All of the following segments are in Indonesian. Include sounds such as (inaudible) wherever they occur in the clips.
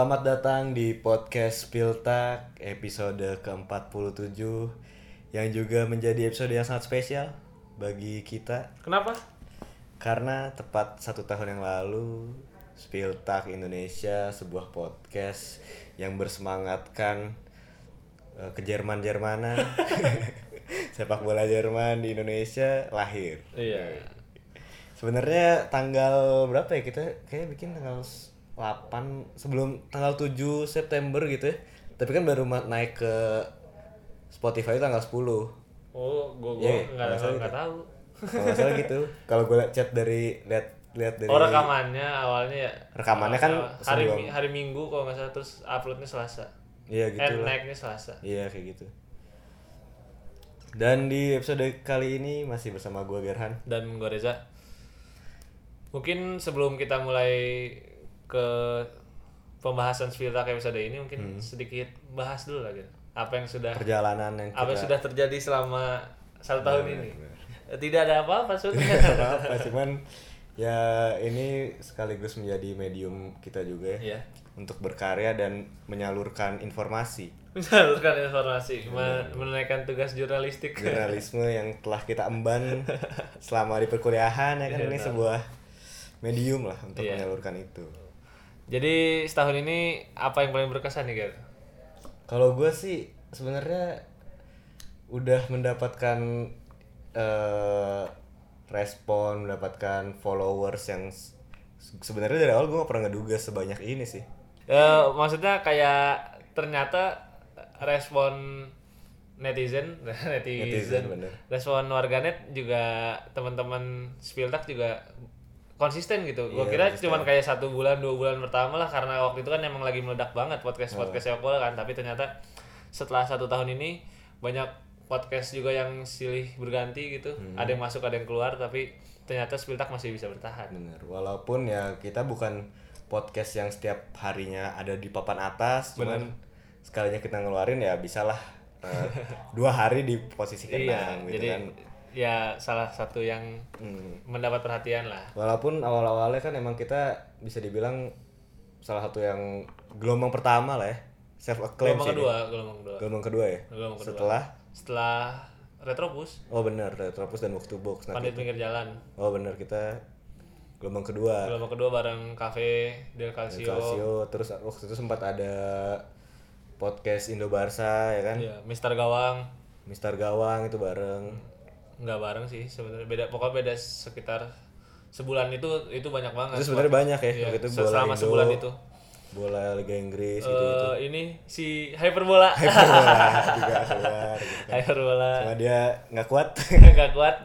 Selamat datang di podcast Piltak episode ke-47 yang juga menjadi episode yang sangat spesial bagi kita Kenapa? karena tepat satu tahun yang lalu Spiltak Indonesia sebuah podcast yang bersemangatkan eh, ke Jerman Jermanan (laughs) sepak bola Jerman di Indonesia lahir. Iya. Sebenarnya tanggal berapa ya kita kayak bikin tanggal 8 sebelum tanggal 7 September gitu ya. Tapi kan baru naik ke Spotify tanggal 10. Oh, gua gua Iya, nggak nggak salah nggak gitu. tahu. Kalau salah gitu. (laughs) Kalau gue chat dari lihat lihat dari Oh rekamannya awalnya ya. Rekamannya kan hari sebelum- hari Minggu kalau nggak salah terus uploadnya Selasa. Iya Eh gitu naiknya Selasa. Iya kayak gitu. Dan di episode kali ini masih bersama gue Gerhan. Dan gua Reza. Mungkin sebelum kita mulai ke pembahasan Spiltak episode ini mungkin Hmm. sedikit bahas dulu lagi. Apa yang sudah Perjalanan yang apa yang sudah terjadi selama satu tahun ini. Tidak ada apa-apa sebenarnya. apa cuman ya ini sekaligus menjadi medium kita juga ya Iya. untuk berkarya dan menyalurkan informasi Menyalurkan informasi, men- menunaikan tugas jurnalistik. jurnalisme yang telah kita emban (laughs) selama di perkuliahan ya kan Iya, ini sebuah medium lah untuk Iya. menyalurkan itu Jadi setahun ini apa yang paling berkesan nih, Ger? kalau gue sih sebenarnya udah mendapatkan eh, respon mendapatkan followers yang sebenarnya dari awal gue gak pernah ngeduga sebanyak ini sih Eh, maksudnya kayak ternyata respon netizen, (laughs) netizen, Netizen, bener. respon warganet juga teman-teman Spiltak juga konsisten gitu. Gua Iya, kira cuman kayak satu bulan dua bulan pertama lah karena waktu itu kan emang lagi meledak banget podcast podcast sepak bola kan. Tapi ternyata setelah satu tahun ini banyak podcast juga yang silih berganti gitu. Hmm. Ada yang masuk ada yang keluar tapi ternyata Spiltak masih bisa bertahan. Bener, walaupun ya kita bukan podcast yang setiap harinya ada di papan atas, cuman sekalinya kita ngeluarin ya bisalah eh, (laughs) dua hari di posisi Iya, keenam gitu jadi kan. Ya salah satu yang Hmm. mendapat perhatian lah. Walaupun awal-awalnya kan emang kita bisa dibilang salah satu yang gelombang pertama lah ya, self acclaim Gelombang sih. kedua, ini. gelombang kedua. Gelombang kedua ya. Gelombang kedua. Setelah Setelah Retropus, oh bener, Retropus dan Box to Box. Nah, Pandit Pinggir Jalan. oh bener kita gelombang kedua. Gelombang kedua bareng Cafe Del Calcio. Calcio terus waktu itu sempat ada podcast Indo Barca ya kan Iya, Mister Gawang. Mister Gawang itu bareng Nggak bareng sih sebenarnya. Beda pokoknya beda sekitar sebulan itu itu banyak banget. itu sebenarnya banyak ya Iya, waktu itu bola selama Indo sebulan itu. bola Liga Inggris gitu Eh, ini si Hyperbola. (laughs) bola juga keluar gitu kan. Hyperbola. Cuma dia nggak kuat (laughs) nggak kuat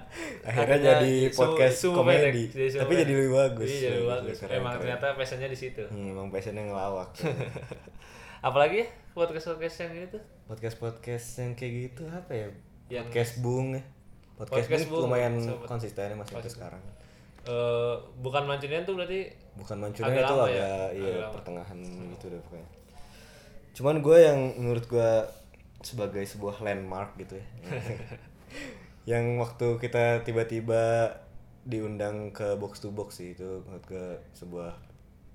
akhirnya jadi su- podcast sumu komedi. Jadi tapi jadi lebih bagus Iya, jadi lebih bagus Keren, emang keren. ternyata passionnya di situ Hmm, emang passionnya ngelawak (laughs) apalagi ya podcast podcast yang gitu podcast podcast yang kayak gitu apa ya Yang- podcast bung ya podcast, Podcast Bung, lumayan sobat. konsisten ya masih sampai sekarang. Eh, bukan mancunian tuh berarti bukan mancunnya Agak itu lama agak ya? iya Agak lama. pertengahan gitu deh pokoknya. Cuman gue yang menurut gue sebagai sebuah landmark gitu ya. (laughs) Yang waktu kita tiba-tiba diundang ke box to box sih itu menurut gue sebuah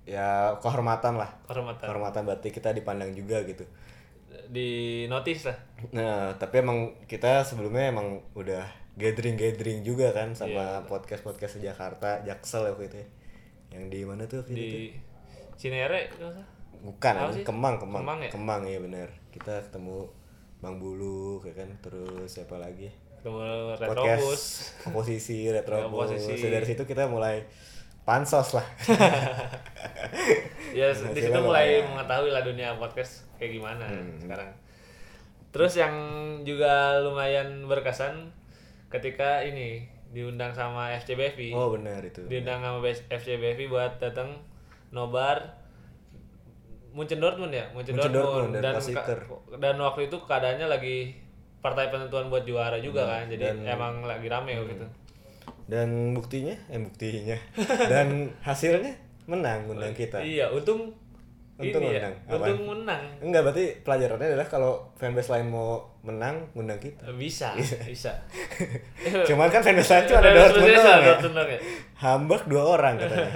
ya kehormatan lah. Kehormatan. Kehormatan berarti kita dipandang juga gitu. Di notice lah. Nah tapi emang kita sebelumnya emang udah gathering gathering juga kan sama podcast podcast di Jakarta Jaksel ya waktu itu ya. yang di mana tuh waktu itu? di Cinere. Bukan, Apa sih? Kemang, Kemang. Kemang ya? Kemang ya benar. Kita ketemu Bang Bulu, ya kan. Terus siapa lagi? Ketemu Podcast oposisi Retrobus. Oposisi. Dari situ kita mulai pansos lah. (laughs) ya Hasilnya di situ mulai lumayan. mengetahui lah dunia podcast kayak gimana Hmm. sekarang terus yang juga lumayan berkesan ketika ini diundang sama FCBFI oh benar itu. diundang sama FCBFI buat datang nobar Munchen Dortmund ya? Munchen, Munchen Dortmund, Dortmund. dan dan dan waktu itu keadaannya lagi partai penentuan buat juara juga kan jadi dan- emang lagi rame gitu Dan buktinya, eh buktinya. (laughs) Dan hasilnya menang undang kita. iya untung Untung ini ya, menang. Apaan? untung menang. Enggak, berarti pelajarannya adalah kalau fanbase lain mau menang, ngundang kita. Bisa, bisa. (laughs) Cuman kan fanbase lain cuma ada Fanbase Dortmund doang ya. Ya. Hamburg dua orang katanya.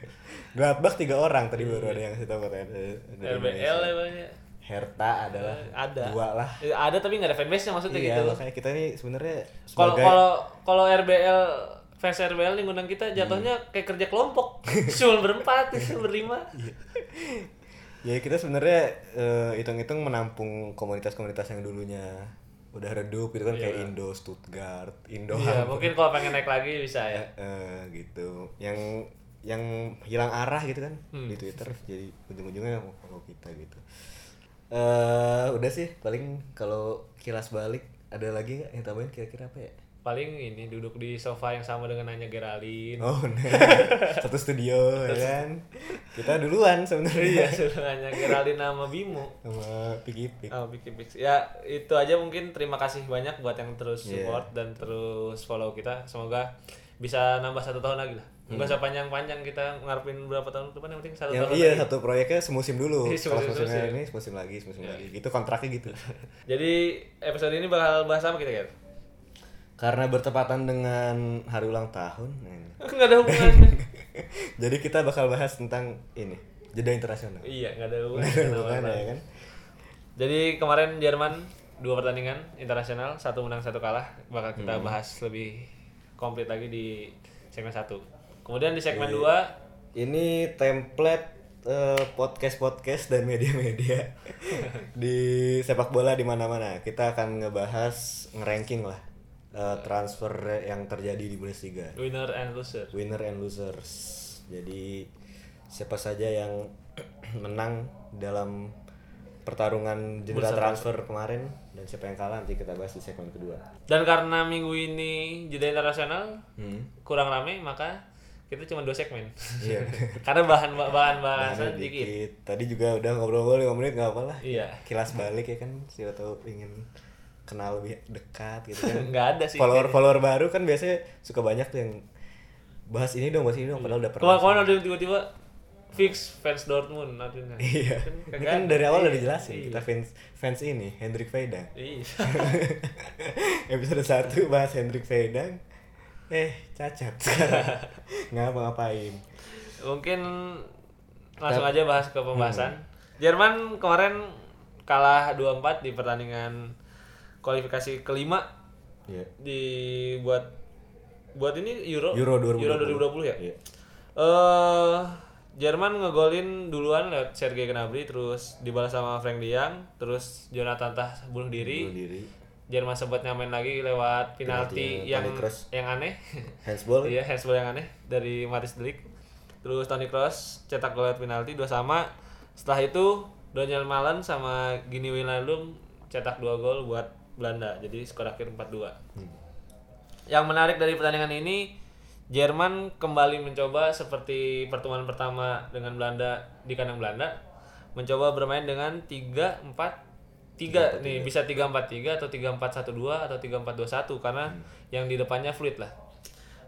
(laughs) Gladbach tiga orang tadi baru ada yang kasih tahu katanya. RBL ya banyak. Hertha adalah Ada. dua lah. Eh, Ada tapi nggak ada fanbase-nya maksudnya Iya, gitu. makanya kita ini sebenarnya Kalau sebagai kalau kalau RBL fans RBL nih ngundang kita jatuhnya kayak kerja kelompok. (laughs) Cuma berempat, berlima. ya kita sebenarnya eh, hitung-hitung menampung komunitas-komunitas yang dulunya udah redup gitu kan kayak Indo Stuttgart, Indo Iya, Hamburg. mungkin kalau pengen naik lagi bisa ya. Eh, gitu. Yang yang hilang arah gitu kan Hmm. di Twitter jadi ujung-ujungnya mau follow kita gitu. Eh udah sih paling kalau kilas balik ada lagi nggak yang tambahin kira-kira apa ya? Paling ini duduk di sofa yang sama dengan Anya Geraldine. Oh, (laughs) nah. satu studio ya kan. Kita duluan Iya, sebenarnya sudah Anya Geraldine sama Bimo. sama Piki Pik. Oh, bikin Pix. Ya, itu aja mungkin terima kasih banyak buat yang terus Iya. support dan terus follow kita. Semoga bisa nambah satu tahun lagi lah. Enggak usah panjang-panjang kita ngarepin berapa tahun ke depan yang penting satu Yang tahun iya lagi. satu proyeknya semusim dulu. Iya, Kalau semusim- ini semusim lagi, semusim lagi. Gitu kontraknya gitu. (laughs) Jadi episode ini bakal bahas apa kita kan? Karena bertepatan dengan hari ulang tahun. Enggak (laughs) ada hubungannya. (laughs) Jadi kita bakal bahas tentang ini, jeda internasional. iya, enggak ada hubungannya. Ya kan? Jadi kemarin Jerman dua pertandingan internasional, satu menang satu kalah. Bakal Hmm. kita bahas lebih komplit lagi di segmen satu. Kemudian di segmen Iya. dua Ini template eh, podcast-podcast dan media-media (laughs) di sepak bola di mana-mana. Kita akan ngebahas ngeranking lah eh, transfer yang terjadi di Bundesliga. winner and loser. Winner and losers. Jadi siapa saja yang (clears throat) menang dalam pertarungan jendela transfer kemarin dan siapa yang kalah nanti kita bahas di segmen kedua. Dan karena minggu ini jeda internasional Hmm. kurang rame, maka kita cuma dua segmen. Iya. (laughs) karena bahan bahan bahasan Bahannya dikit. dikit. Tadi juga udah ngobrol-ngobrol 5 menit nggak apa lah. Iya. Kilas balik ya kan siapa tahu ingin kenal lebih dekat gitu kan. (laughs) Nggak ada sih. follower follower baru kan biasanya suka banyak tuh yang bahas ini dong, bahas ini dong padahal udah pernah. Ada yang tiba-tiba fix fans Dortmund artinya. Iya. Kan kan dari awal udah dijelasin Iya. kita fans fans ini Hendrik Veidang. Iya. (laughs) Episode 1 bahas Hendrik Veidang. Eh, cacat (laughs) sekarang. Ngapa-ngapain. Mungkin langsung aja bahas ke pembahasan. Jerman kemarin kalah 2-4 di pertandingan kualifikasi kelima Iya. di buat buat ini Euro Euro 2020. Euro 2020 ya. Iya. Eh Jerman ngegolin duluan lewat Sergei Gnabry terus dibalas sama Frank De Jong, terus Jonathan Tah bunuh diri. Bunuh diri. Jerman sempat nyamain lagi lewat Penalti penalti yang yang yang aneh. Handsball. Iya, handsball yang aneh dari Matis Delik. Terus Toni Kroos cetak gol lewat penalti dua sama. Setelah itu Daniel Malen sama Gini Wijnaldum cetak dua gol buat Belanda. Jadi skor akhir 4-2. Yang menarik dari pertandingan ini Jerman kembali mencoba seperti pertemuan pertama dengan Belanda di kandang Belanda mencoba bermain dengan 3 4 3 nih bisa 3 4 3 atau 3 4 1 2 atau 3 4 2 1 karena yang di depannya fluid lah.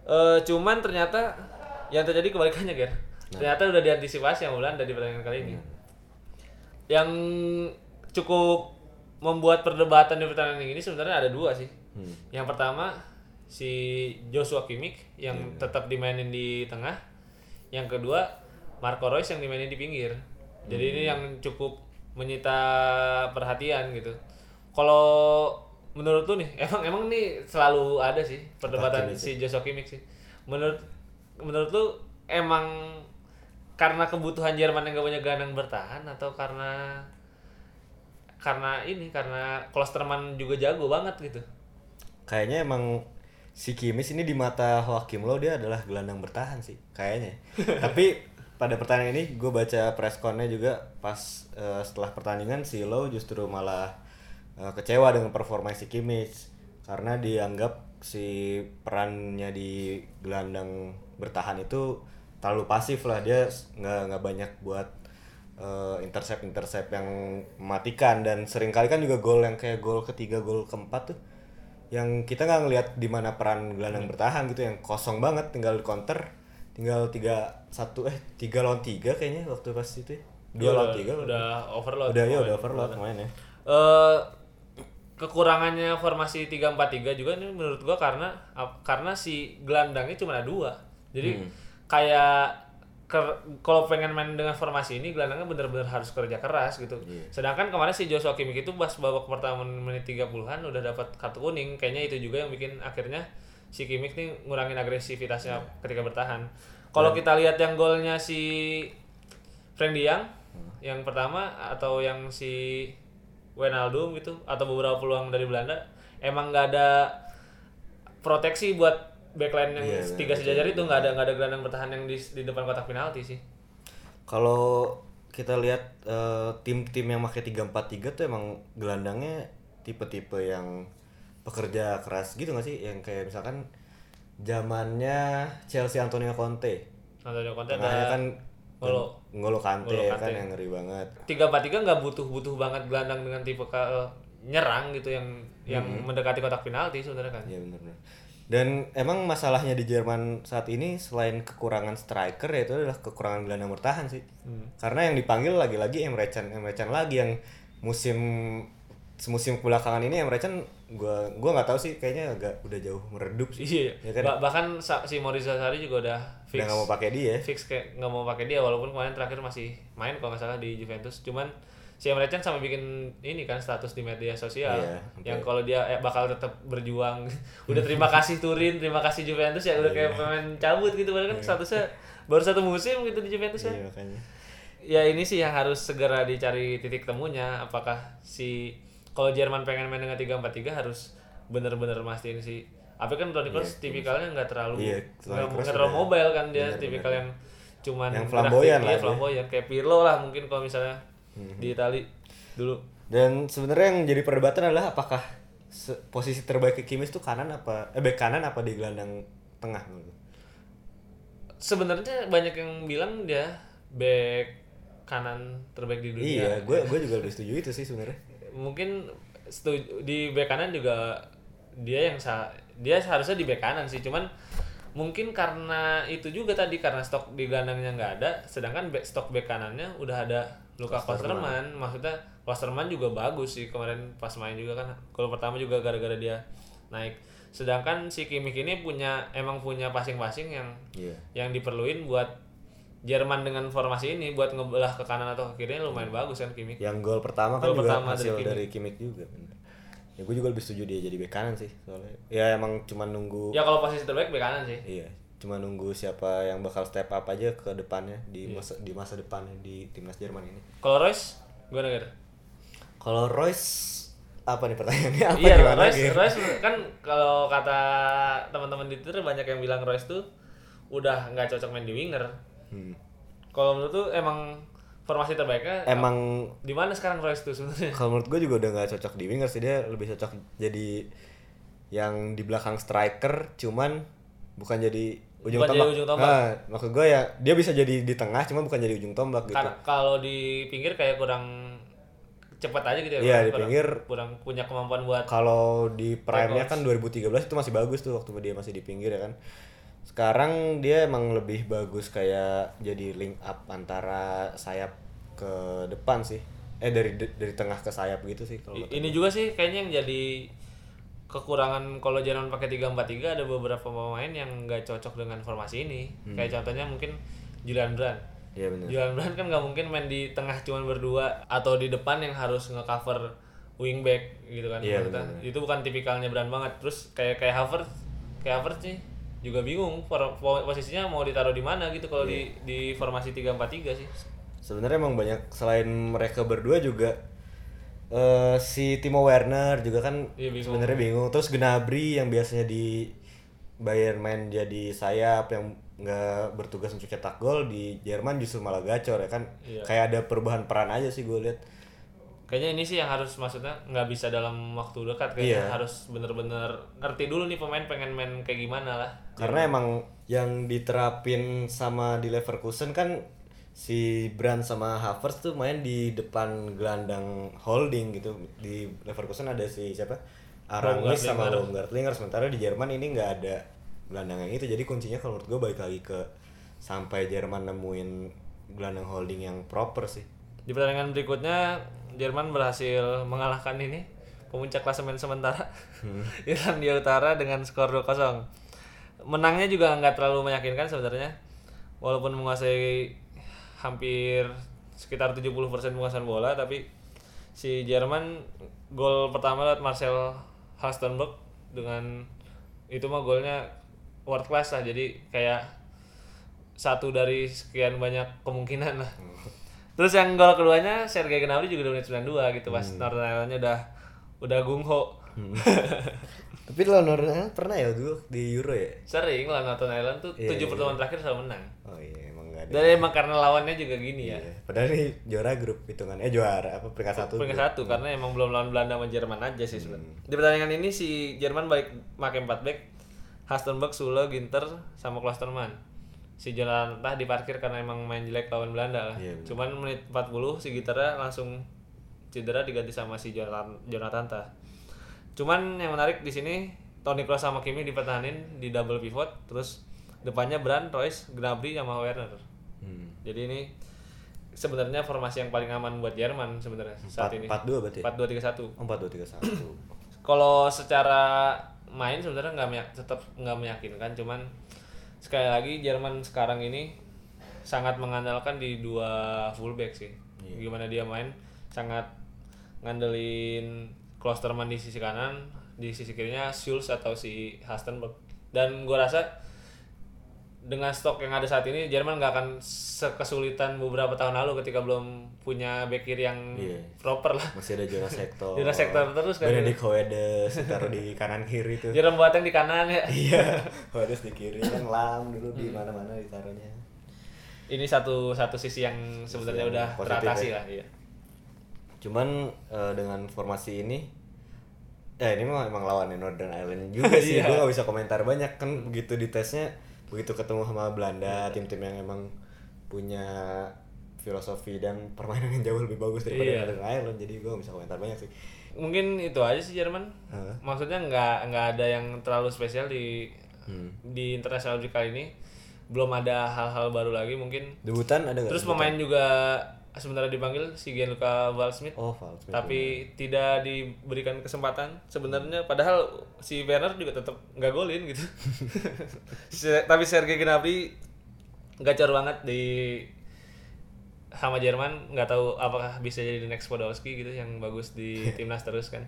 Eh cuman ternyata yang terjadi kebalikannya Ger. Ternyata udah diantisipasi sama Belanda di pertandingan kali ini. Yang cukup membuat perdebatan di pertandingan ini sebenarnya ada dua sih. Hmm. Yang pertama si Joshua Kimmich yang tetap dimainin di tengah. Yang kedua Marco Reus yang dimainin di pinggir. Jadi ini yang cukup menyita perhatian gitu. Kalau menurut lu nih, (laughs) emang emang ini selalu ada sih perdebatan si Joshua Kimmich sih. Menurut menurut lu emang karena kebutuhan Jerman yang gak punya gelandang bertahan atau karena karena ini karena Klosterman juga jago banget gitu. Kayaknya emang si Kimis ini di mata Joachim Low dia adalah gelandang bertahan sih kayaknya. (laughs) Tapi pada pertandingan ini gue baca pressconnya juga pas eh, setelah pertandingan si Low justru malah eh, kecewa dengan performa si Kimmich karena dianggap si perannya di gelandang bertahan itu terlalu pasif lah dia nggak nggak banyak buat intercept intercept yang mematikan. Dan sering kali kan juga gol yang kayak gol ketiga gol keempat tuh yang kita nggak ngelihat di mana peran gelandang bertahan gitu yang kosong banget tinggal counter tinggal tiga satu eh tiga lawan tiga kayaknya waktu pas itu ya, dua Iya, lawan tiga udah overload udah ya udah overload main ya. Eh kekurangannya formasi 3-4-3 juga nih menurut gua karena karena si gelandangnya cuma ada dua. Jadi Hmm. kayak kalau pengen main dengan formasi ini gelandangnya bener-bener harus kerja keras gitu. Iya. Sedangkan kemarin si Joshua Kimmich itu pas babak pertama menit 30-an udah dapat kartu kuning. Kayaknya itu juga yang bikin akhirnya si Kimmich nih ngurangin agresivitasnya ketika bertahan. Kalau kita lihat yang golnya si Frank Diang yang pertama atau yang si Wijnaldum gitu atau beberapa peluang dari Belanda emang nggak ada proteksi buat backline yang Iya, tiga benar, sejajar itu nggak ada nggak ada gelandang bertahan yang di, di depan kotak penalti sih. kalau kita lihat eh, tim-tim yang pakai 3-4-3 tuh emang gelandangnya tipe-tipe yang pekerja keras gitu gak sih yang kayak misalkan zamannya Chelsea Antonio Conte Antonio Conte ada kan Ngolo. Ngolo Kante, Ngolo ya Kante. kan yang ngeri banget tiga empat tiga nggak butuh butuh banget gelandang dengan tipe ka- nyerang gitu yang yang mendekati kotak penalti sebenarnya kan. Iya benar benar. Dan emang masalahnya di Jerman saat ini selain kekurangan striker ya itu adalah kekurangan gelandang bertahan sih. Karena yang dipanggil lagi-lagi Emre Can, Emre Can lagi yang musim semusim belakangan ini Emre Can gua gua nggak tahu sih kayaknya agak udah jauh meredup sih. Iya. Ya kan? Ba- bahkan si Maurizio Sarri juga udah fix Udah nggak mau pakai dia. fix kayak nggak mau pakai dia walaupun kemarin terakhir masih main kalau nggak salah di Juventus. Cuman si Emre Can sampai bikin ini kan status di media sosial Iya, sampai- yang kalau dia eh, bakal tetap berjuang. (laughs) udah terima kasih Turin, terima kasih Juventus ya udah kayak pemain cabut gitu padahal kan statusnya baru satu musim gitu di Juventus ya. Iya makanya. ya ini sih yang harus segera dicari titik temunya apakah si kalau Jerman pengen main dengan 3-4-3 harus bener-bener mastiin si apa kan Toni Kroos tipikalnya nggak terlalu Iya, nggak terlalu mobile kan dia bener, tipikal yang cuman Yang flamboyan lah dia. flamboyan kayak Pirlo lah mungkin kalau misalnya Mhm. di Itali dulu Dan sebenarnya yang jadi perdebatan adalah apakah posisi terbaik ke Kimmich itu kanan apa eh back kanan apa di gelandang tengah sebenarnya banyak yang bilang dia back kanan terbaik di dunia Iya, gue gue juga lebih setuju itu sih sebenarnya. mungkin setuju, di bek kanan juga dia yang sa dia seharusnya di bek kanan sih cuman mungkin karena itu juga tadi karena stok di gelandangnya nggak ada sedangkan back stok bek kanannya udah ada Luka Klosterman maksudnya Klosterman juga bagus sih kemarin pas main juga kan kalau pertama juga gara-gara dia naik sedangkan si Kimmich ini punya emang punya passing-passing yang Iya. yang diperluin buat Jerman dengan formasi ini buat ngebelah ke kanan atau ke kirinya lumayan bagus kan Kimmich Yang gol pertama kan Gol juga pertama hasil dari dari Kimmich juga. bener. Ya gue juga lebih setuju dia jadi bek kanan sih soalnya. Ya emang cuma nunggu Ya kalau posisi terbaik bek kanan sih. Iya, cuma nunggu siapa yang bakal step up aja ke depannya di Iya. masa di masa depannya di timnas Jerman ini. Kalau Royce gimana gitu? Kalau Royce apa nih pertanyaannya apa Iya, gimana Royce, gitu? Royce kan kalau kata teman-teman di Twitter banyak yang bilang Royce tuh udah nggak cocok main di winger. Hmm. Kalau menurut tuh emang formasi terbaiknya Emang di mana sekarang Royce tuh sebenarnya? kalau menurut gue juga udah nggak cocok di winger sih dia lebih cocok jadi yang di belakang striker cuman bukan jadi ujung Bukan jadi tombak. ujung tombak. Nah, maksud gue ya dia bisa jadi di tengah cuma bukan jadi ujung tombak gitu. Karena kalau di pinggir kayak kurang cepat aja gitu ya. Iya, di kurang- pinggir. kurang punya kemampuan buat Kalau di prime-nya kan 2013 itu masih bagus tuh waktu dia masih di pinggir ya kan. Sekarang dia emang lebih bagus kayak jadi link up antara sayap ke depan sih. Eh dari dari tengah ke sayap gitu sih kalau ini juga sih kayaknya yang jadi kekurangan kalau Jerman pakai 3-4-3 ada beberapa pemain yang nggak cocok dengan formasi ini. Hmm. Kayak contohnya mungkin Julian Brand. Iya benar. Julian Brand kan nggak mungkin main di tengah cuman berdua atau di depan yang harus ngecover wingback gitu kan. Iya, benar. Itu bukan tipikalnya Brand banget. Terus kayak kayak Havertz, kayak Havertz sih juga bingung posisinya mau ditaruh di mana gitu kalau di Iya. di formasi 3-4-3 sih. Sebenarnya emang banyak selain mereka berdua juga eh si Timo Werner juga kan Iya, bingung. sebenarnya bingung. Terus Gnabry yang biasanya di Bayern main jadi sayap yang nggak bertugas untuk cetak gol di Jerman justru malah gacor ya kan. Iya. Kayak ada perubahan peran aja sih gue lihat. Kayaknya ini sih yang harus maksudnya nggak bisa dalam waktu dekat kayaknya Iya. harus bener-bener ngerti dulu nih pemain pengen main kayak gimana lah. Karena emang yang diterapin sama di Leverkusen kan si Brand sama Havertz tuh main di depan gelandang holding gitu. Di Leverkusen ada si siapa? Aramis sama Baumgartlinger. Sementara di Jerman ini nggak ada gelandang yang itu. Jadi kuncinya kalau menurut gue balik lagi ke sampai Jerman nemuin gelandang holding yang proper sih. Di pertandingan berikutnya Jerman berhasil mengalahkan ini pemuncak klasemen sementara (laughs) Irlandia Utara dengan skor 2-0. Menangnya juga nggak terlalu meyakinkan sebenarnya. Walaupun menguasai hampir sekitar 70% penguasaan bola tapi si Jerman gol pertama lewat Marcel Halstenberg dengan itu mah golnya world class lah jadi kayak satu dari sekian banyak kemungkinan lah. Terus yang gol keduanya Sergei Gnabry juga di menit 92 gitu pas Northern Ireland-nya udah udah gungho. (laughs) Tapi lawan Northern Ireland pernah ya dulu di Euro ya? Sering lah Northern Ireland tuh Iya, tujuh iya. pertemuan terakhir selalu menang. Oh iya emang gak ada. Dan emang karena lawannya juga gini ya. Iya. Padahal ini juara grup hitungan. Eh juara apa peringkat satu? Peringkat satu karena emang belum lawan Belanda sama Jerman aja sih sebenarnya. Hmm. Di pertandingan ini si Jerman balik pakai 4 back. Hastenberg, Sule, Ginter sama Klosterman. Si Jonathan Tah diparkir karena emang main jelek lawan Belanda lah. Iya. Cuman menit 40 si Ginternya langsung cedera diganti sama si Jonathan, Jonathan Tah. Cuman yang menarik di sini Toni Kroos sama Kimi dipertahanin di double pivot terus depannya Brand, Royce, Gnabry sama Werner. Hmm. Jadi ini sebenarnya formasi yang paling aman buat Jerman sebenarnya saat ini. 4-2 berarti ya? 4-2-3-1. Oh, 4-2-3-1. Kalau secara main sebenarnya nggak meyak- tetap nggak meyakinkan, cuman sekali lagi Jerman sekarang ini sangat mengandalkan di dua fullback sih. Iya. Gimana dia main sangat ngandelin Klosterman di sisi kanan, di sisi kirinya Schulz atau si Hastenberg. Dan gua rasa dengan stok yang ada saat ini Jerman nggak akan sekesulitan beberapa tahun lalu ketika belum punya back kiri yang Iya. proper lah. Masih ada Jonas Hector. (laughs) Jonas Hector terus kan. Benedict Hoedes taruh di kanan kiri tuh. Jerome Boateng di kanan ya. (laughs) Iya. Hoedes di kiri kan lam dulu di mana-mana ditaruhnya. Ini satu satu sisi yang sebenarnya Yang udah teratasi ya. lah, iya. Cuman eh, dengan formasi ini ya ini mah emang lawannya Northern Ireland juga (laughs) sih. Iya. Gue gak bisa komentar banyak kan begitu di tesnya begitu ketemu sama Belanda tim-tim yang emang punya filosofi dan permainan yang jauh lebih bagus daripada Iya. Northern Ireland jadi gue gak bisa komentar banyak sih. Mungkin itu aja sih Jerman. Heeh. Maksudnya nggak nggak ada yang terlalu spesial di Hmm. di international break kali ini. Belum ada hal-hal baru lagi mungkin. Debutan ada gak? Terus pemain juga sebenarnya dipanggil si Gianluca Waldschmidt. Oh, Valsmith. tapi tidak diberikan kesempatan sebenarnya. Padahal si Werner juga tetap nggak golin gitu. (laughs) Tapi Sergei Gnabry gacor banget di sama Jerman. Nggak tahu apakah bisa jadi the next Podolski gitu yang bagus di (laughs) timnas terus kan.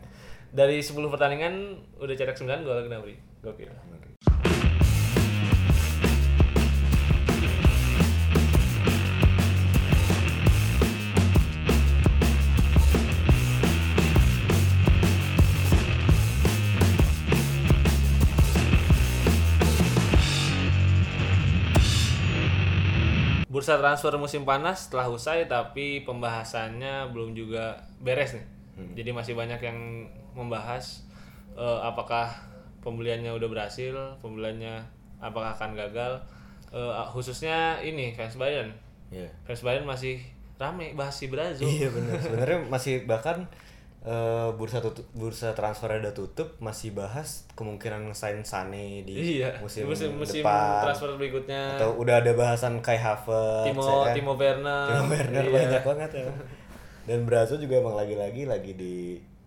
Dari 10 pertandingan udah cetak 9 gol Gnabry. Gokil Bursa transfer musim panas telah usai tapi pembahasannya belum juga beres nih. Jadi masih banyak yang membahas eh, apakah pembeliannya udah berhasil, pembeliannya apakah akan gagal. Eh, khususnya ini fans Bayern. Iya. Fans Bayern masih rame bahas si Brazil. Iya benar. Sebenarnya masih bahkan eh, bursa tutup, bursa transfer udah tutup masih bahas kemungkinan sign Sane di Iya, musim, musim, musim depan transfer berikutnya. atau udah ada bahasan Kai Havertz Timo ya kan? Timo Werner. Timo Werner Iya. banyak banget ya. Dan Brazil juga emang lagi-lagi lagi di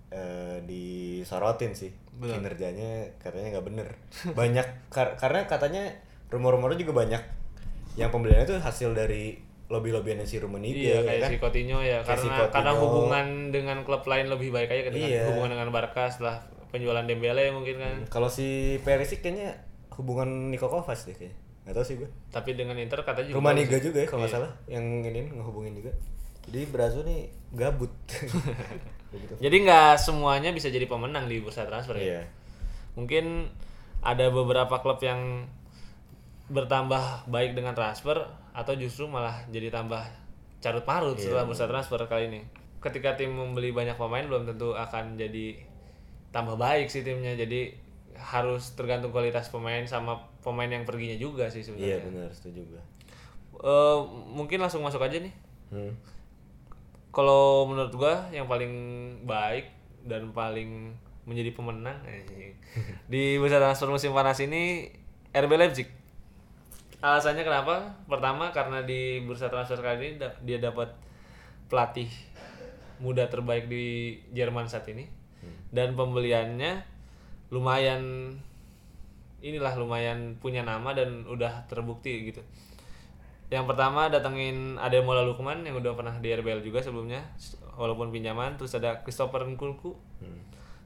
eh, disorotin sih Benar. kinerjanya katanya nggak bener banyak kar- karena katanya rumor-rumornya juga banyak yang pembeliannya itu hasil dari lobby-lobbyan si Rummenigge Iya ya kayak kan? si Coutinho ya Kayak si karena Coutinho. karena hubungan dengan klub lain lebih baik aja dengan Iya. hubungan dengan Barca setelah penjualan Dembele mungkin kan. Kalau si Perisic kayaknya hubungan Niko Kovac deh kayaknya. Gak tau sih gue. Tapi dengan Inter katanya juga Rumah bagus Niga sih. juga ya kalau nggak Iya. salah yang ini ngehubungin juga. Jadi Brazil nih gabut. (laughs) Begitu. Jadi nggak semuanya bisa jadi pemenang di bursa transfer ya. Iya. Mungkin ada beberapa klub yang bertambah baik dengan transfer atau justru malah jadi tambah carut marut Iya, setelah bursa transfer kali ini. Ketika tim membeli banyak pemain belum tentu akan jadi tambah baik sih timnya. Jadi harus tergantung kualitas pemain sama pemain yang perginya juga sih Iya sebenarnya. benar setuju gue. Eh, mungkin langsung masuk aja nih. Hmm. Kalau menurut gua yang paling baik dan paling menjadi pemenang eh, di bursa transfer musim panas ini RB Leipzig. Alasannya kenapa? Pertama karena di bursa transfer kali ini dia dapat pelatih muda terbaik di Jerman saat ini. Dan pembeliannya lumayan inilah lumayan punya nama dan udah terbukti gitu. Yang pertama datengin Ademola Lukman yang udah pernah di RBL juga sebelumnya walaupun pinjaman. Terus ada Christopher Nkunku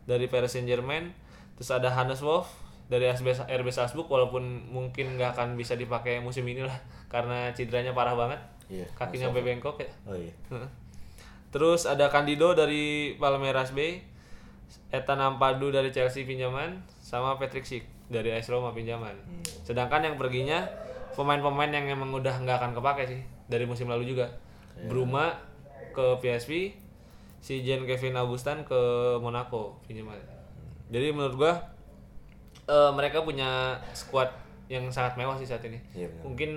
dari Paris Saint Germain terus ada Hannes Wolf dari RB, RB Salzburg walaupun mungkin nggak akan bisa dipakai musim ini lah (laughs) karena cederanya parah banget Iya. kakinya sampai bengkok ya Oh iya. Heeh. Terus ada Candido dari Palmeiras B, Ethan Ampadu dari Chelsea pinjaman, sama Patrick Schick dari AS Roma pinjaman. Sedangkan yang perginya pemain-pemain yang emang udah nggak akan kepake sih dari musim lalu juga. Bruma ke PSV, si Jen Kevin Augustan ke Monaco pinjaman. Jadi menurut gua eh, mereka punya squad yang sangat mewah sih saat ini. Benar. Mungkin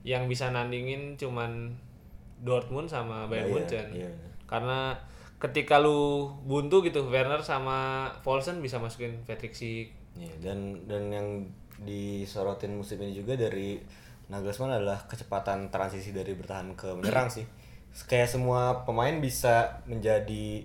yang bisa nandingin cuman Dortmund sama Bayern Iya, Munchen. iya, benar. Karena ketika lu buntu gitu Werner sama Paulsen bisa masukin Patrick Schick. Iya, dan dan yang disorotin musim ini juga dari Nagelsmann adalah kecepatan transisi dari bertahan ke menyerang sih. Kayak semua pemain bisa menjadi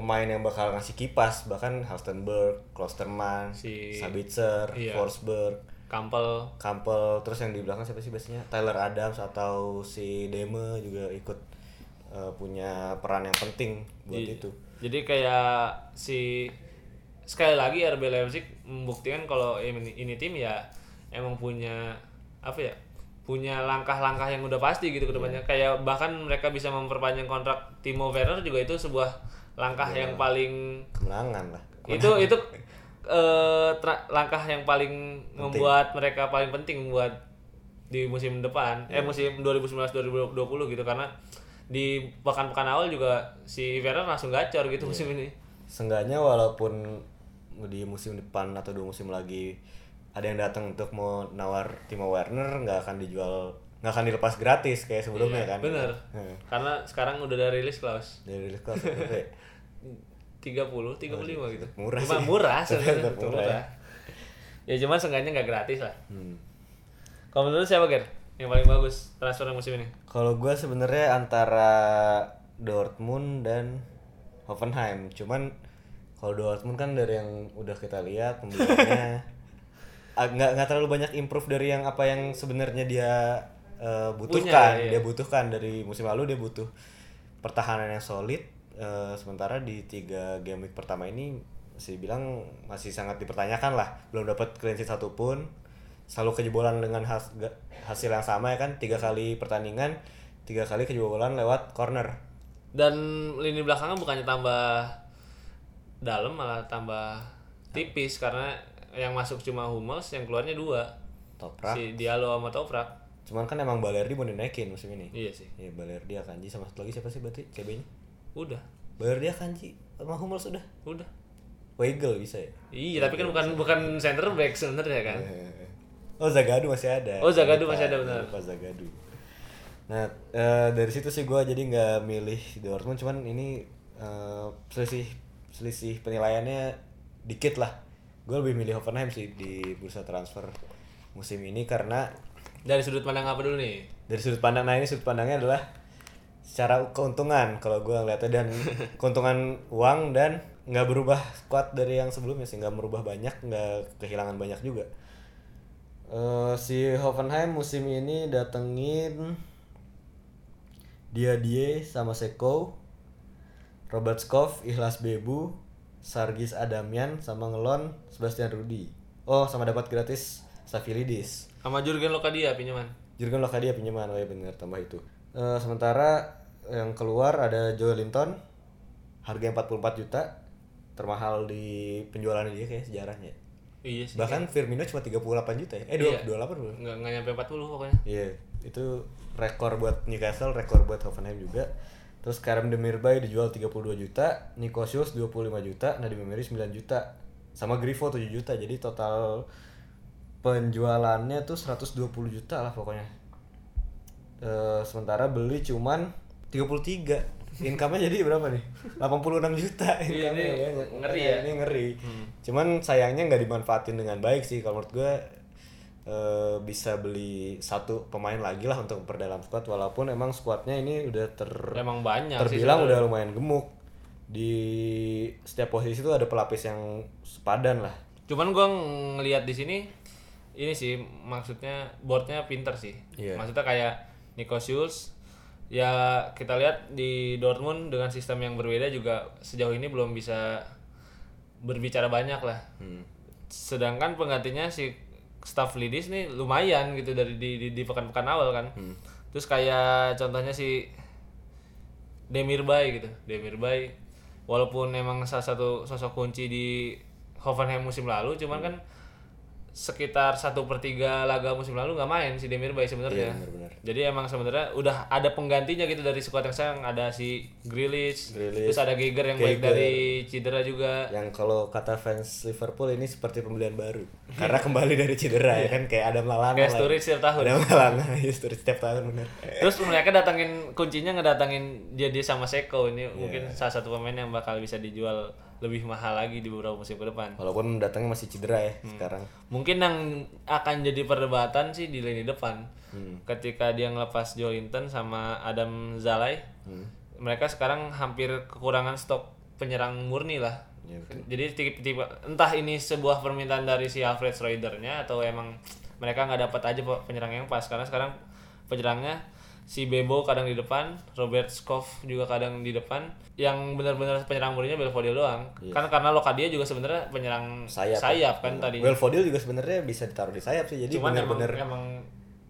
pemain yang bakal ngasih kipas, bahkan Halstenberg, Klosterman, Si- Sabitzer, iya. Forsberg, Kampel Campbell, terus yang di belakang siapa sih biasanya? Tyler Adams atau si Deme juga ikut eh, punya peran yang penting buat Iya. itu. Jadi kayak si sekali lagi RB Leipzig membuktikan kalau ini, ini tim ya emang punya apa ya punya langkah-langkah yang udah pasti gitu ke depannya kayak bahkan mereka bisa memperpanjang kontrak Timo Werner juga itu sebuah langkah yang paling Kemenangan lah. itu itu eh, tra- langkah yang paling membuat mereka paling penting buat di musim depan. Eh musim 2019 2020 gitu karena di pekan-pekan awal juga si Werner langsung gacor gitu musim ini. Seenggaknya walaupun di musim depan atau dua musim lagi ada yang datang untuk mau nawar Timo Werner nggak akan dijual nggak akan dilepas gratis kayak sebelumnya kan. bener. Heeh. karena sekarang udah ada rilis clause dari rilis (laughs) kelas berapa ya? 30 35 gitu Murah Cuma sih. murah (laughs) sebenarnya murah murah. ya cuman seenggaknya nggak gratis lah Hmm. kalau menurut siapa Ger yang paling bagus transfer musim ini Kalau gue sebenarnya antara Dortmund dan Hoffenheim. Cuman kalau Dortmund kan dari yang udah kita lihat pembeliannya (laughs) ag- nggak nggak terlalu banyak improve dari yang apa yang sebenarnya dia eh, butuhkan. iya. Dia butuhkan dari musim lalu dia butuh pertahanan yang solid. Eh, sementara di tiga game week pertama ini masih bilang masih sangat dipertanyakan lah. Belum dapat clean sheet satupun. Selalu kejebolan dengan has- hasil yang sama ya kan? Tiga kali pertandingan tiga kali kejebolan lewat corner. Dan lini belakangnya bukannya tambah dalam malah tambah tipis. Karena yang masuk cuma Hummels yang keluarnya dua. Toprak. Si Diallo sama Toprak. Cuman kan emang Balerdi mau dinaikin musim ini. Iya sih. Ya Balerdi Akanji sama satu lagi siapa sih berarti? CB nya udah. Balerdi Akanji sama Hummels sudah udah. Weigel bisa ya? Iya tapi kan bukan bukan center back sebenarnya kan? Oh Zagadu masih ada. Oh, Zagadou Lupa, masih ada, benar. lupa Zagadu nah eh, dari situ sih gue jadi nggak milih Dortmund cuman ini eh, selisih selisih penilaiannya dikit lah. Gue lebih milih Hoffenheim sih di bursa transfer musim ini karena dari sudut pandang apa dulu nih? Dari sudut pandang nah ini sudut pandangnya adalah secara keuntungan kalau gue ngeliatnya. Dan (laughs) keuntungan uang dan nggak berubah kuat dari yang sebelumnya sih. Nggak merubah banyak nggak kehilangan banyak juga. Eh, si Hoffenheim musim ini datengin dia die sama Seko Robert Skov Ihlas Bebu Sargis Adamian sama ngelon Sebastian Rudi. Oh sama dapat gratis Savilidis. Sama Jurgen Lokadia pinjaman. Jurgen Lokadia pinjaman, oh ya bener tambah itu. Eh, sementara yang keluar ada Joel Linton, harga 44 juta, termahal di penjualan dia kayak sejarahnya. iya sih Bahkan Firmino cuma 38 juta ya. Eh, Iya. 2, 28 belum? nggak nggak nyampe 40 pokoknya Iya, itu rekor buat Newcastle, rekor buat Hoffenheim juga. Terus Karim Demirbay dijual 32 juta, Nico Schulz 25 juta, Nadim Emery 9 juta, sama Grifo 7 juta. Jadi total penjualannya tuh 120 juta lah pokoknya. Eh, sementara beli cuman 33. Income-nya jadi berapa nih? 86 juta Iya, ini ya. ngeri ya. Ini ngeri. Cuman sayangnya nggak dimanfaatin dengan baik sih kalau menurut gue eh, bisa beli satu pemain lagi lah untuk memperdalam squad walaupun emang squadnya ini udah ter Emang banyak sih terbilang udah lumayan gemuk di setiap posisi itu ada pelapis yang sepadan lah Cuman gua ngelihat di sini ini sih maksudnya boardnya pinter sih. Iya. Maksudnya kayak Nico Schulz ya kita lihat di Dortmund dengan sistem yang berbeda juga sejauh ini belum bisa berbicara banyak lah. Hmm. Sedangkan penggantinya si staff Lidis nih lumayan gitu dari di di, di pekan-pekan awal kan. Hmm. Terus kayak contohnya si Demirbay gitu. Demirbay walaupun emang salah satu sosok kunci di Hoffenheim musim lalu, cuman kan sekitar satu per tiga laga musim lalu nggak main si Demirbay sebenarnya. Iya. Jadi emang sebenarnya udah ada penggantinya gitu dari squad yang sekarang ada si Grealish, Grealish, terus ada Geiger yang balik Geiger. dari cedera juga. yang kalau kata fans Liverpool ini seperti pembelian baru karena kembali dari cedera ya kan kayak Adam Lallana Kayak. Sturridge setiap tahun. Adam Lallana (laughs) ya Sturridge setiap tahun bener Terus mereka datangin kuncinya ngedatangin dia dia sama Seko ini Iya. mungkin salah satu pemain yang bakal bisa dijual lebih mahal lagi di beberapa musim ke depan. walaupun datangnya masih cedera ya Hmm. sekarang Mungkin yang akan jadi perdebatan sih di lini depan. Hmm. Ketika dia ngelepas Joe Linton sama Adam Zalai, Hmm. mereka sekarang hampir kekurangan stok penyerang murni lah. Ya, betul. Jadi tipe-tipe entah ini sebuah permintaan dari si Alfred Schroedernya atau emang mereka nggak dapat aja pe- penyerang yang pas karena sekarang penyerangnya si Bebo kadang di depan, Robert Skov juga kadang di depan. Yang benar-benar penyerang murninya Belfodil doang. Kan karena Lokadia juga sebenarnya penyerang Sayap, sayap, kan tadi. Belfodil juga sebenarnya bisa ditaruh di sayap sih jadi Cuman emang emang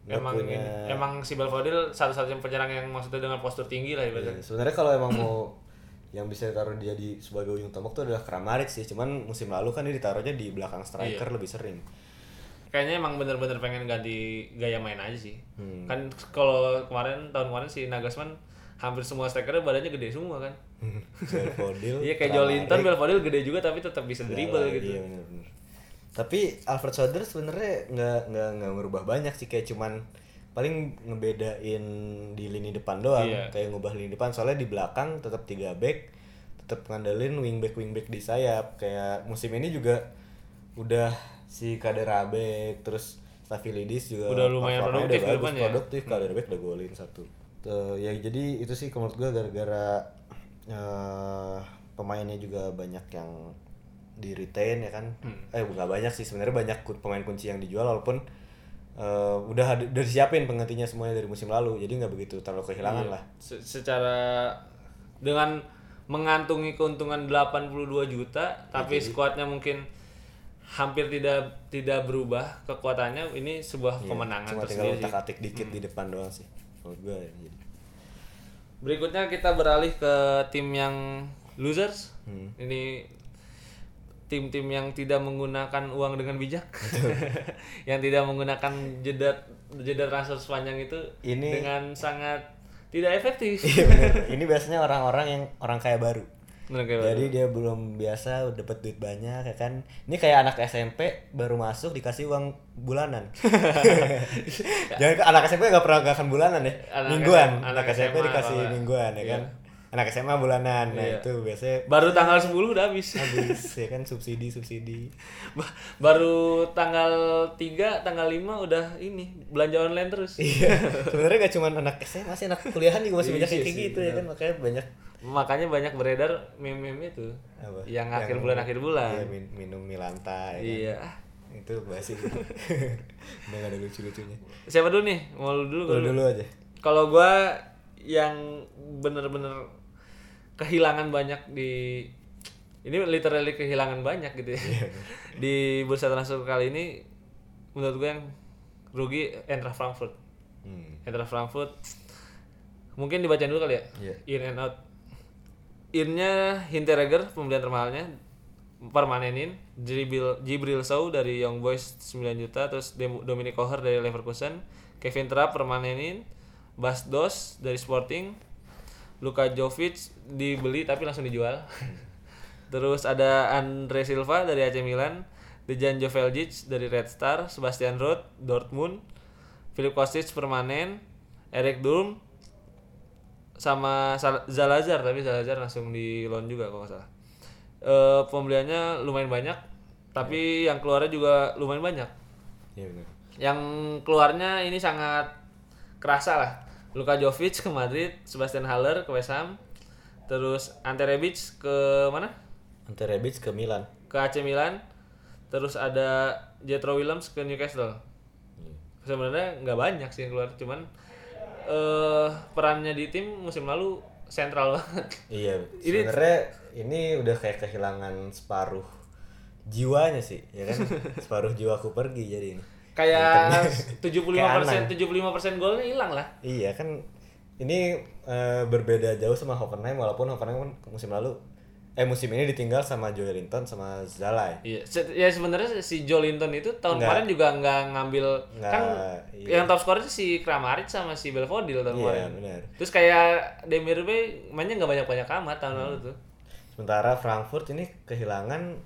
emang punya- ini- emang si Belfodil satu-satunya penyerang yang maksudnya dengan postur tinggi lah ibaratnya. Ya, sebenarnya kalau emang mau (clears throat) yang bisa ditaruh dia di sebagai ujung tombak tuh adalah Kramaric sih cuman musim lalu kan dia ditaruhnya di belakang striker Iya. lebih sering Kayaknya emang bener-bener pengen ganti gaya main aja sih. Hmm. Kan kalau kemarin tahun kemarin si Nagasman hampir semua strikernya badannya gede semua kan. (laughs) Belfodil Iya kayak Jolinton, Belfodil gede juga tapi tetap bisa dribble Iya, gitu. Iya benar-benar. Tapi Alfred Schroeder sebenarnya nggak nggak nggak merubah banyak sih kayak cuman paling ngebedain di lini depan doang Iya. kayak ngubah lini depan soalnya di belakang tetap tiga back tetap ngandelin wingback wingback di sayap kayak musim ini juga udah si Kaderabek terus Stafilidis juga Udah lumayan produktif udah bagus, ya. produktif. Kaderabek udah golin satu. Tuh, ya jadi itu sih menurut gua gara-gara eh, pemainnya juga banyak yang di retain ya kan? Eh nggak banyak sih sebenarnya banyak pemain kunci yang dijual walaupun eh, udah udah disiapin penggantinya semuanya dari musim lalu jadi nggak begitu terlalu kehilangan lah. Se- secara dengan mengantungi keuntungan 82 juta tapi squadnya mungkin hampir tidak tidak berubah kekuatannya ini sebuah kemenangan Iya, cuma tinggal tersendiri atik dikit di depan doang sih gua ya, jadi. Berikutnya kita beralih ke tim yang losers. Hmm. Ini tim-tim yang tidak menggunakan uang dengan bijak. (laughs) yang tidak menggunakan jeda jeda transfer sepanjang itu Ini- dengan sangat tidak efektif. Iya bener. (laughs) ini biasanya orang-orang yang orang kaya baru Kayak jadi dia belum biasa dapat duit banyak ya kan? Ini kayak anak SMP baru masuk dikasih uang bulanan. (laughs) Jangan ke- anak SMP nggak pernah nggak akan bulanan ya? Anak mingguan. SM, anak, anak SMP SMA dikasih malah. mingguan ya Iya. kan anak SMA bulanan. Nah Iya. itu biasanya baru tanggal 10 udah habis. habis (laughs) ya kan? Subsidi subsidi. Ba- baru tanggal 3, tanggal 5 udah ini belanja online terus. iya. (laughs) Sebenarnya gak cuma anak SMA sih anak kuliahan juga masih Iya banyak yang kayak gitu ya kan? Makanya banyak Makanya banyak beredar meme-meme itu. apa Yang akhir bulan akhir bulan. iya, min- minum milanta ya kan? Iya. itu basi (laughs) udah gak ada lucu-lucunya Siapa dulu nih? Mau lu dulu? Lu dulu aja Kalau gua yang bener-bener kehilangan banyak di ini literally kehilangan banyak gitu ya. Iya, (laughs) di bursa transfer kali ini menurut gue yang rugi Eintracht Frankfurt. hmm. Eintracht Frankfurt mungkin dibacain dulu kali ya. Iya. In and out. In-nya Hinteregger pembelian termahalnya permanenin. Jibril Jibril Sow dari Young Boys 9 juta. Terus Dominic Koher dari Leverkusen. Kevin Trapp permanenin. Bas Dos dari Sporting. Luka Jovic dibeli tapi langsung dijual. (laughs) Terus ada Andre Silva dari AC Milan. Dejan Joveljic dari Red Star. Sebastian Roth Dortmund. Filip Kostic permanen. Erik Durm sama Zalazar tapi Zalazar langsung di loan juga kalau nggak salah. Eh pembeliannya lumayan banyak tapi yang keluarnya juga lumayan banyak. Iya benar. yang keluarnya ini sangat kerasa lah. Luka Jovic ke Madrid, Sebastian Haller ke West Ham, terus Ante Rebic ke mana? Ante Rebic ke Milan. Ke AC Milan, terus ada Jetro Willems ke Newcastle. Sebenarnya nggak banyak sih yang keluar, cuman eh perannya di tim musim lalu sentral banget. Iya, (laughs) Ini- sebenarnya ini udah kayak kehilangan separuh jiwanya sih, ya kan? (laughs) separuh jiwaku pergi jadi ini. Kayak 75% (laughs) Kayak Anang. 75% golnya hilang lah. Iya kan ini eh, berbeda jauh sama Hoffenheim walaupun Hoffenheim kan musim lalu eh musim ini ditinggal sama Joelinton sama Zalai. Iya, se- ya sebenarnya si Jolinton itu tahun Nggak. kemarin juga nggak ngambil Nggak, kan iya. yang top scorer si Kramaric sama si Belfodil tahun Iya, kemarin. benar. Terus kayak Demirbay mainnya nggak banyak-banyak amat tahun Hmm. lalu tuh. Sementara Frankfurt ini kehilangan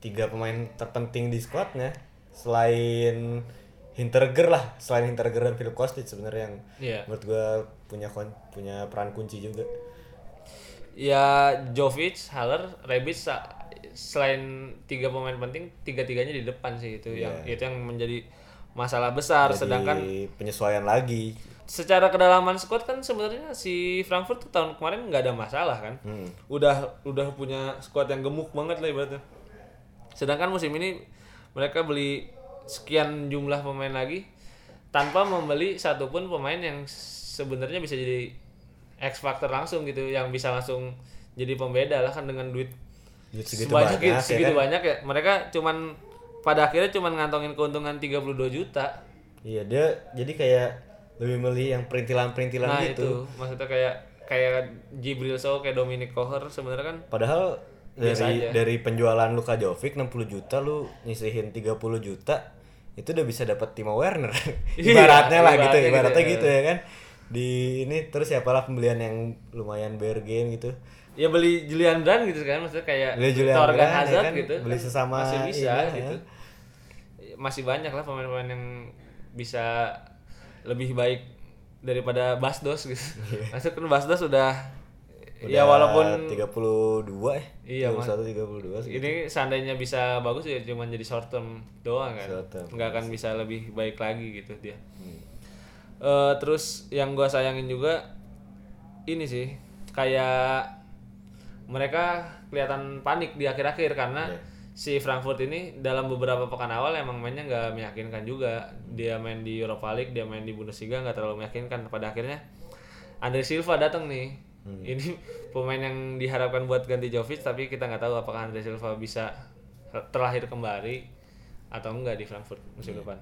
tiga pemain terpenting di skuadnya selain Hinterger lah, selain Hinterger dan Philip Kostic sebenarnya yang Iya. menurut gua punya punya peran kunci juga. Ya Jovic, Haller, Rebic selain tiga pemain penting, tiga-tiganya di depan sih itu yang Iya. itu yang menjadi masalah besar. Jadi Sedangkan penyesuaian lagi. secara kedalaman squad kan sebenarnya si Frankfurt tuh tahun kemarin nggak ada masalah kan. Hmm. Udah udah punya squad yang gemuk banget lah ibaratnya. Sedangkan musim ini mereka beli sekian jumlah pemain lagi tanpa membeli satupun pemain yang sebenarnya bisa jadi X factor langsung gitu yang bisa langsung jadi pembeda lah kan dengan duit Duit segitu sebanyak banyak, ya segitu kan? banyak ya mereka cuman pada akhirnya cuman ngantongin keuntungan 32 juta Iya dia jadi kayak lebih milih yang perintilan-perintilan nah gitu. itu maksudnya kayak kayak Jibril Sow kayak Dominic Koher sebenarnya kan Padahal Biasa dari aja. dari penjualan Luka Jovic 60 juta lu nyisihin 30 juta itu udah bisa dapat Timo Werner. (laughs) Iya, ibaratnya lah gitu, ibaratnya gitu ibaratnya ya. gitu ya kan. Di ini terus siapalah pembelian yang lumayan bergen gitu. ya beli Julian Brand gitu kan maksudnya kayak Beli Julian Brand, ya Hazard kan? gitu Beli sesama masih bisa ini, gitu ya. masih banyak lah pemain-pemain yang bisa lebih baik daripada Basdos gitu Iya. (laughs) maksudnya kan Basdos udah, ya walaupun 32 eh. Iya, Mas. 31 32 segitu. ini seandainya bisa bagus ya cuman jadi short term doang kan Short term, nggak akan bisa lebih baik lagi gitu dia Hmm. Eh, terus yang gua sayangin juga ini sih kayak mereka kelihatan panik di akhir-akhir karena Iya. si Frankfurt ini dalam beberapa pekan awal emang mainnya nggak meyakinkan juga. Dia main di Europa League dia main di Bundesliga nggak terlalu meyakinkan. Pada akhirnya Andre Silva datang nih. (laughs) Ini pemain yang diharapkan buat ganti Jovic tapi kita nggak tahu apakah Andre Silva bisa terlahir kembali atau enggak di Frankfurt musim depan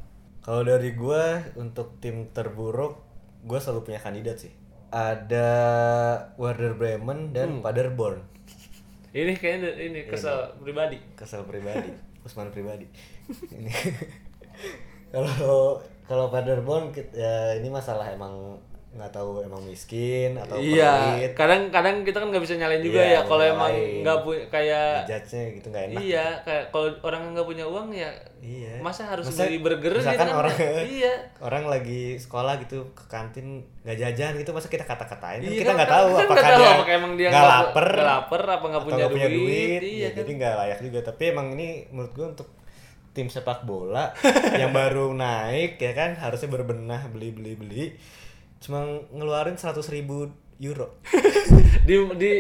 Kalau dari gua untuk tim terburuk, gua selalu punya kandidat sih. Ada Werder Bremen dan Paderborn. ini kayaknya ini kesel pribadi Kesel pribadi, Usman pribadi. Ini. (laughs) Kalau kalau Paderborn ya ini masalah emang nggak tahu emang miskin atau iya pelit. kadang-kadang kita kan nggak bisa nyalain juga Iya, ya kalau emang nggak punya kayak Judge-nya gitu nggak enak. iya kayak kalau orang nggak punya uang ya Iya. masa harus Masa- beli burger gitu kan orang (laughs) iya orang lagi sekolah gitu ke kantin nggak jajan gitu masa kita kata-katain Kan Iya, kita kan- nggak kan- tahu (laughs) kan apakah tahu dia apakah emang dia nggak lapar nggak lapar apa nggak punya punya duit, duit, iya Ya, kan. jadi nggak layak juga tapi emang ini menurut gua untuk tim sepak bola (laughs) yang baru naik ya kan harusnya berbenah beli beli beli cuma ngeluarin 100.000 ribu euro. (laughs) Di di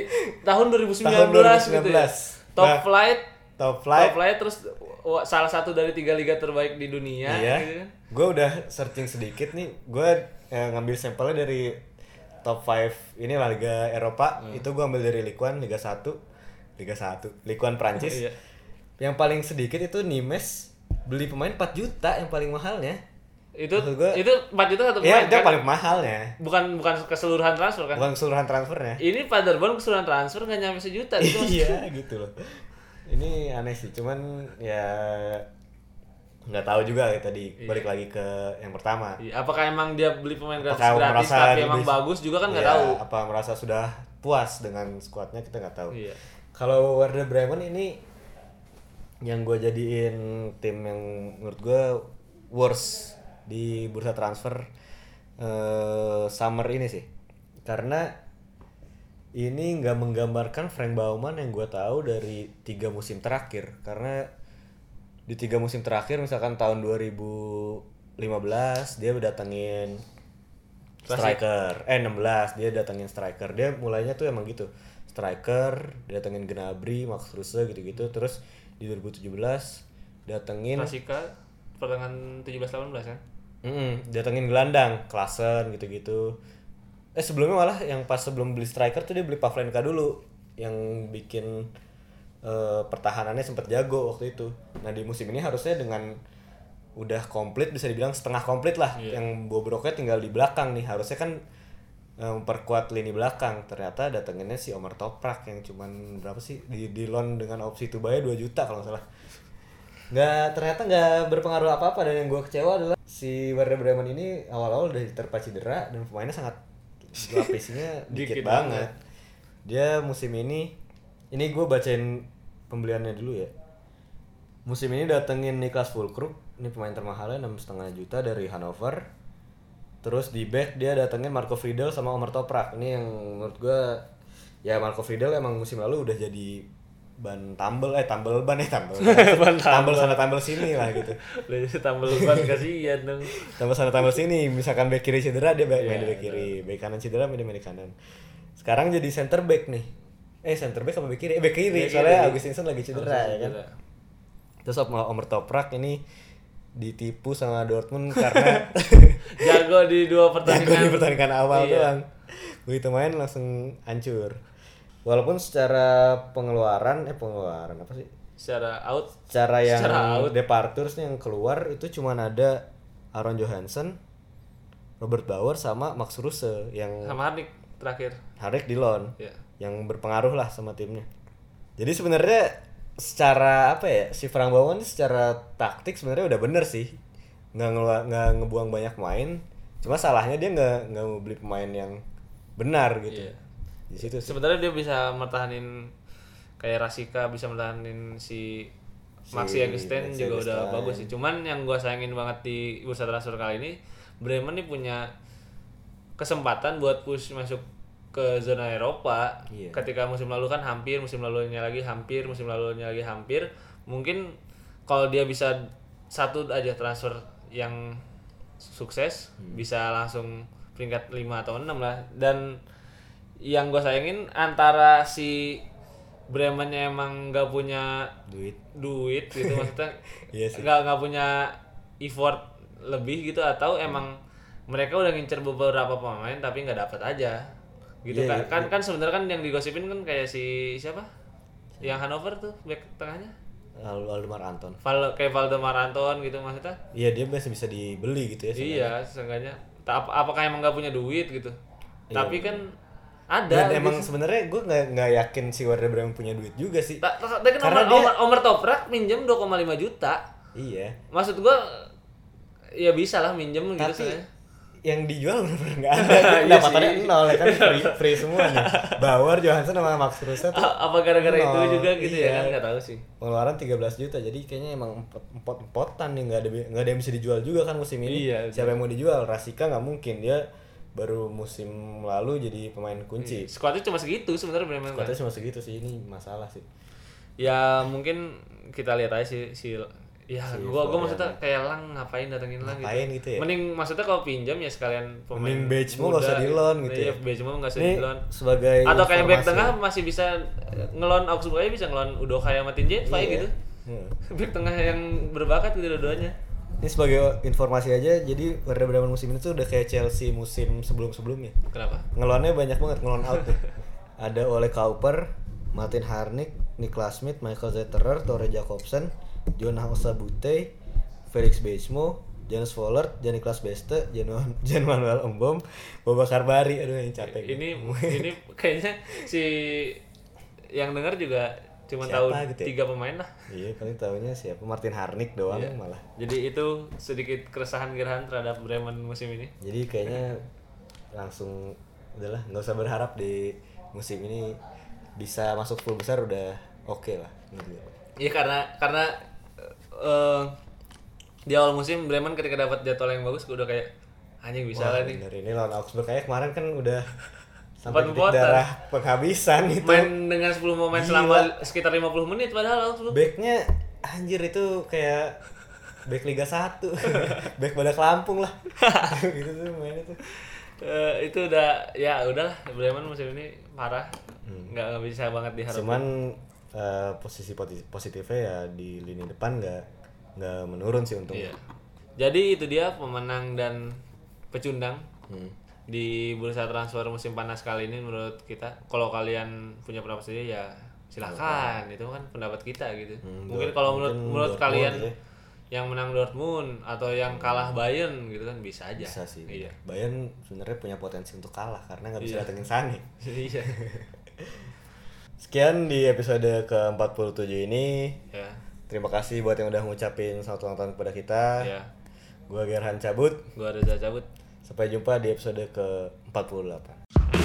tahun 2019, Tahun gitu 2019. ya. top Nah, flight. top top flight flight terus salah satu dari tiga liga terbaik di dunia iya. gitu kan. gue udah searching sedikit nih. Gue ngambil sampelnya dari top 5 ini lah Liga Eropa. Hmm. itu gue ambil dari Ligue 1 Liga 1 Liga 1 Ligue 1 Prancis. Iya. yang paling sedikit itu Nimes. Beli pemain 4 juta yang paling mahalnya itu gua- itu 4 juta satu ya pemain dia kan? paling mahalnya bukan bukan keseluruhan transfer kan? Bukan keseluruhan transfernya ini Paderborn keseluruhan transfer nggak nyampe sejuta itu iya gitu loh. Ini aneh sih cuman ya nggak tahu juga ya tadi balik lagi ke yang pertama. Iya, apakah emang dia beli pemain gratis gratis tapi emang lebih- bagus juga kan nggak Iya, tahu. apa merasa sudah puas dengan skuadnya kita nggak tahu. Iya. kalau Werder Bremen ini yang gue jadiin tim yang menurut gue worst di bursa transfer eh, summer ini sih karena ini nggak menggambarkan Frank Baumann yang gue tahu dari tiga musim terakhir karena di tiga musim terakhir misalkan tahun 2019 15 dia datengin striker. Eh 16 dia datengin striker. Dia mulainya tuh emang gitu. Striker, datengin Gnabry, Max Kruse gitu-gitu. Terus di 2017 datengin Klasika pertengahan 17 18 kan Mm, datengin gelandang, Klasen gitu-gitu. Eh sebelumnya malah yang pas sebelum beli striker tuh dia beli Pavlenka dulu yang bikin eh, pertahanannya sempet jago waktu itu. Nah di musim ini harusnya dengan udah komplit bisa dibilang setengah komplit lah. Iya. Yang bobroknya tinggal di belakang nih. Harusnya kan eh, memperkuat lini belakang. Ternyata datenginnya si Omar Toprak yang cuman berapa sih di di loan dengan opsi Tubaya 2 juta kalau salah nggak ternyata nggak berpengaruh apa apa dan yang gue kecewa adalah si Werder Bremen ini awal-awal udah terpa cedera dan pemainnya sangat lapisinya (laughs) dikit, Dikit banget. dia musim ini ini gue bacain pembeliannya dulu ya. Musim ini datengin Niklas Fulkrug ini pemain termahalnya enam setengah juta dari Hannover terus di back dia datengin Marco Friedel sama Omar Toprak. Ini yang menurut gue ya Marco Friedel emang musim lalu udah jadi ban tambel eh tambel ban eh tambel (laughs) Ban. Tambel. Sana tambel sini lah gitu. Jadi tambah ban kasihan dong. Tambel sana tambel sini. Misalkan back kiri cedera dia back main di Iya, back kiri back kanan cedera main di main di kanan. Sekarang jadi center back nih. Eh center back apa back kiri? Eh back kiri. Back soalnya kiri. Augustinson lagi cedera ya kan? Cedera. terus Omar Omar Toprak ini ditipu sama Dortmund karena (laughs) jago di dua (laughs) jago pertandingan. di pertandingan awal Iya. doang. Begitu main langsung hancur walaupun secara pengeluaran eh pengeluaran apa sih? Secara out. Cara yang Secara out. departures yang keluar itu cuman ada Aaron Johansson, Robert Bauer sama Max Ruse yang sama Harnik terakhir. Harik di loan ya yang berpengaruh lah sama timnya. Jadi sebenarnya secara apa ya si Frank Bauer ini secara taktik sebenarnya udah bener sih. Nggak ngelu- nggak ngebuang banyak pemain cuma salahnya dia nggak nggak mau beli pemain yang benar gitu. Iya. Di situ sih. sebenarnya dia bisa mertahanin kayak Rasika bisa mertahanin si Si Maxi Augustin Maxi juga udah bagus sih cuman yang gua sayangin banget di bursa transfer kali ini Bremen nih punya kesempatan buat push masuk ke zona Eropa Iya. ketika musim lalu kan hampir musim lalunya lagi hampir musim lalunya lagi hampir mungkin kalau dia bisa satu aja transfer yang sukses Hmm. bisa langsung peringkat 5 atau 6 lah dan yang gue sayangin antara si Bremen emang nggak punya duit. duit gitu maksudnya (laughs) Iya nggak nggak punya effort lebih gitu atau emang mereka udah ngincer beberapa pemain tapi nggak dapat aja gitu Iya, kan. iya, kan kan sebenarnya kan yang digosipin kan kayak si siapa? Yang Hanover tuh back tengahnya? Al- Waldemar Anton. Val kayak Valdemar Anton gitu maksudnya. Iya dia masih bisa dibeli gitu ya sebenarnya. iya seenggaknya. ap- apakah emang nggak punya duit gitu? Tapi kan ada Dan gitu. emang sebenarnya gue nggak nggak yakin si Werder Bremen punya duit juga sih. Kan Karena Omer, dia- Omer, Omer Toprak minjem 2,5 juta Iya. maksud gua ya bisa lah minjem gitu Tapi soalnya. yang dijual benar-benar nggak ada. (laughs) Iya Pendapatannya sih. nol ya kan free, free semua nih. Bauer, Johansson sama Max Kruse tuh apa gara-gara itu juga gitu ya Iya. kan nggak tahu sih pengeluaran 13 juta jadi kayaknya emang empot empot empotan nih nggak ada nggak ada yang bisa dijual juga kan musim ini Iya, siapa yang mau dijual Rasika nggak mungkin dia baru musim lalu jadi pemain kunci squadnya cuma segitu sebenarnya Bremen kan. Kuatnya cuma segitu sih ini masalah sih ya mungkin kita lihat aja sih si ya Si gua gua maksudnya kayak lang ngapain datengin lang Ngapain gitu. gitu ya? mending maksudnya kalau pinjam ya sekalian pemain Mending Bejmo muda nggak usah di-loan gitu iya ya. Bejmo nggak usah ini di loan sebagai atau kayak back tengah masih bisa ngelon Augsburg aja bisa ngelon Udokai sama Tinjet Iya. gitu Hmm. (laughs) back tengah yang berbakat gitu dua-duanya Ini sebagai informasi aja, jadi Werder Bremen musim ini tuh udah kayak Chelsea musim sebelum-sebelumnya. kenapa Ngelonnya banyak banget, ngelon out tuh. (laughs) Ada Ole Kauper, Martin Harnik, Niklas Schmidt, Michael Zetterer, Tore Jacobsen, John Bute, Felix Bejmo, James Vollert, Janiklas Beste, Jan (laughs) Jan Manuel Embom, Boba Karbari, aduh yang capek. ini ini (laughs) kayaknya si yang denger juga cuma Siapa tahu gitu ya? tiga pemain lah iya, paling tahunya siapa? Martin Harnik doang Iya. malah. jadi itu sedikit keresahan Gerhan terhadap Bremen musim ini Jadi kayaknya langsung udahlah nggak usah berharap di musim ini bisa masuk full besar udah oke lah menurut gue. Iya karena karena eh di awal musim Bremen ketika dapat jadwal yang bagus gue udah kayak anjing bisa Wah, lah nih bener ini lawan Augsburg kayak kemarin kan udah (laughs) sampai titik darah penghabisan itu. main dengan 10 pemain Gila. selama sekitar 50 menit padahal Augsburg Backnya anjir itu kayak back Liga 1 (laughs) back pada Lampung lah. (laughs) (laughs) Gitu tuh mainnya tuh. Eh, itu udah ya udahlah Bremen musim ini parah. Nggak nggak bisa banget diharapkan cuman eh, posisi positifnya ya di lini depan nggak nggak menurun sih untuk Iya. Jadi itu dia pemenang dan pecundang. Hmm. Di bursa transfer musim panas kali ini menurut kita. Kalau kalian punya pendapat sendiri ya silakan. Itu kan pendapat kita gitu. Hmm, mungkin kalau menurut mungkin menurut Dortmund kalian ya. yang menang Dortmund atau yang kalah Bayern gitu kan bisa aja. bisa sih Iya. Bayern sebenarnya punya potensi untuk kalah karena nggak bisa Iya. datengin Sane (laughs) Iya. sekian di episode ke 47 ini ya. terima kasih buat yang udah ngucapin selamat ulang tahun kepada kita Ya. gua Gerhan cabut Gua Reza cabut. Sampai jumpa di episode ke-48.